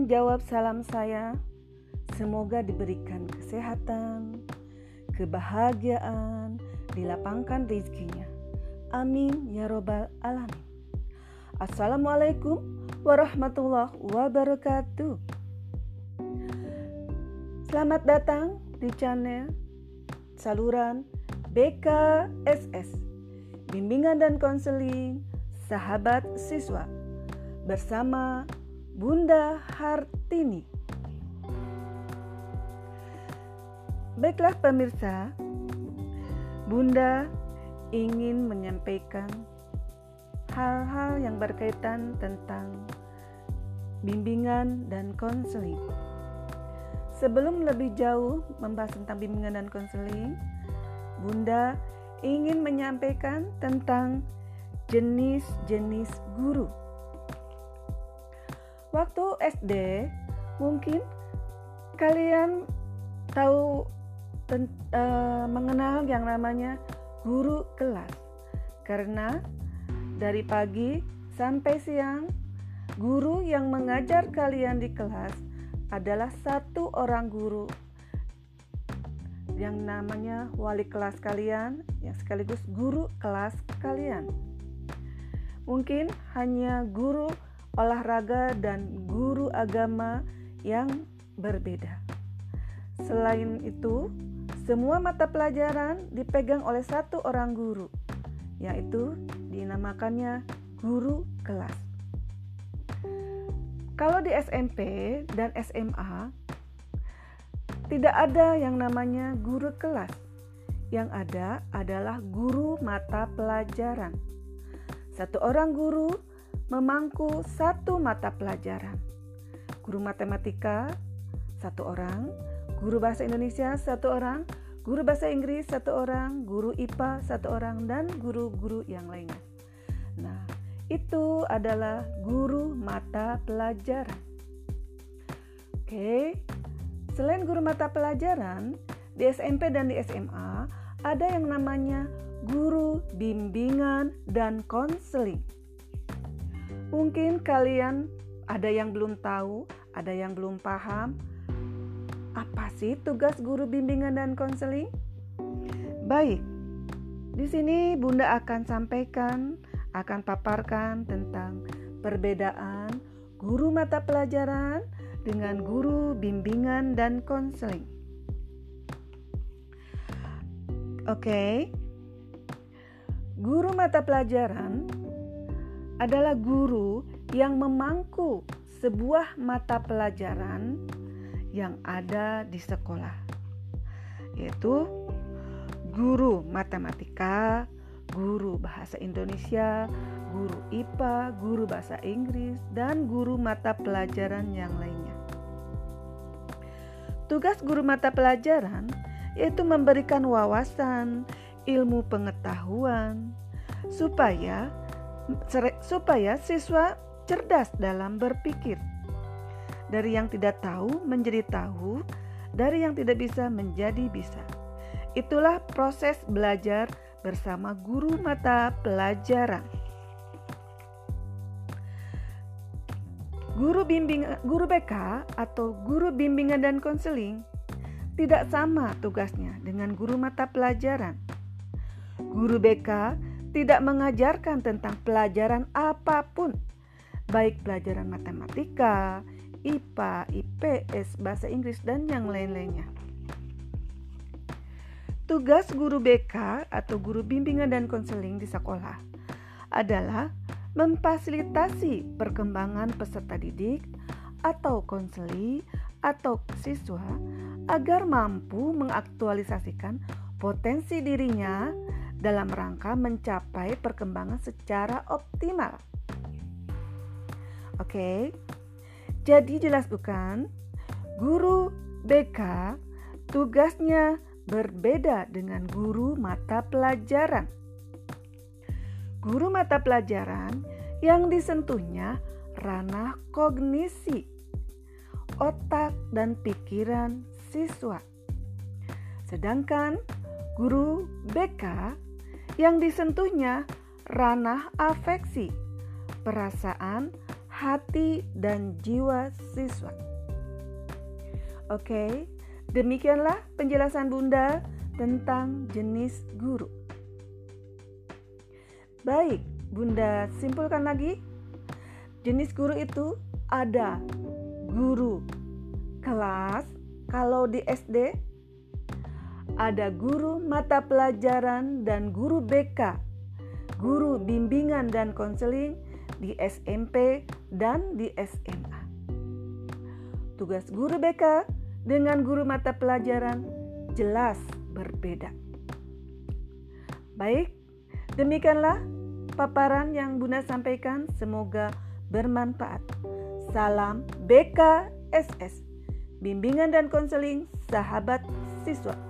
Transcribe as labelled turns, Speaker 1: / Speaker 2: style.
Speaker 1: menjawab salam saya. Semoga diberikan kesehatan, kebahagiaan, dilapangkan rezekinya. Amin ya robbal alamin. Assalamualaikum warahmatullahi wabarakatuh. Selamat datang di channel saluran BKSS Bimbingan dan Konseling Sahabat Siswa bersama Bunda Hartini. Baiklah pemirsa, Bunda ingin menyampaikan hal-hal yang berkaitan tentang bimbingan dan konseling. Sebelum lebih jauh membahas tentang bimbingan dan konseling, Bunda ingin menyampaikan tentang jenis-jenis guru. Waktu SD, mungkin kalian tahu uh, mengenal yang namanya guru kelas, karena dari pagi sampai siang, guru yang mengajar kalian di kelas adalah satu orang guru yang namanya wali kelas kalian, yang sekaligus guru kelas kalian. Mungkin hanya guru olahraga dan guru agama yang berbeda. Selain itu, semua mata pelajaran dipegang oleh satu orang guru, yaitu dinamakannya guru kelas. Kalau di SMP dan SMA, tidak ada yang namanya guru kelas. Yang ada adalah guru mata pelajaran. Satu orang guru memangku satu mata pelajaran. Guru matematika, satu orang, guru bahasa Indonesia satu orang, guru bahasa Inggris satu orang, guru IPA satu orang, dan guru-guru yang lainnya. Nah, itu adalah guru mata pelajaran. Oke, selain guru mata pelajaran, di SMP dan di SMA ada yang namanya guru bimbingan dan konseling. Mungkin kalian ada yang belum tahu, ada yang belum paham, apa sih tugas guru bimbingan dan konseling? Baik, di sini Bunda akan sampaikan, akan paparkan tentang perbedaan guru mata pelajaran dengan guru bimbingan dan konseling. Oke, guru mata pelajaran adalah guru yang memangku sebuah mata pelajaran yang ada di sekolah, yaitu guru matematika, guru bahasa Indonesia, guru IPA, guru bahasa Inggris, dan guru mata pelajaran yang lainnya. Tugas guru mata pelajaran yaitu memberikan wawasan, ilmu pengetahuan supaya supaya siswa cerdas dalam berpikir dari yang tidak tahu menjadi tahu, dari yang tidak bisa menjadi bisa. Itulah proses belajar bersama guru mata pelajaran. Guru bimbing guru BK atau guru bimbingan dan konseling tidak sama tugasnya dengan guru mata pelajaran. Guru BK tidak mengajarkan tentang pelajaran apa pun, baik pelajaran matematika, IPA, IPS, bahasa Inggris, dan yang lain-lainnya. Tugas guru BK atau guru bimbingan dan konseling di sekolah adalah memfasilitasi perkembangan peserta didik atau konseli atau siswa agar mampu mengaktualisasikan potensi dirinya dalam rangka mencapai perkembangan secara optimal. Oke. Jadi jelas bukan? Guru BK tugasnya berbeda dengan guru mata pelajaran. Guru mata pelajaran yang disentuhnya ranah kognisi, otak dan pikiran siswa. Sedangkan guru BK yang disentuhnya ranah afeksi, perasaan, hati dan jiwa siswa. Oke, demikianlah penjelasan Bunda tentang jenis guru. Baik, Bunda simpulkan lagi. Jenis guru itu ada guru kelas, kalau di SD ada guru mata pelajaran dan guru BK, guru bimbingan dan konseling di SMP dan di SMA. Tugas guru BK dengan guru mata pelajaran jelas berbeda. Baik, demikianlah paparan yang Bunda sampaikan. Semoga bermanfaat. Salam BKSS, bimbingan dan konseling sahabat siswa.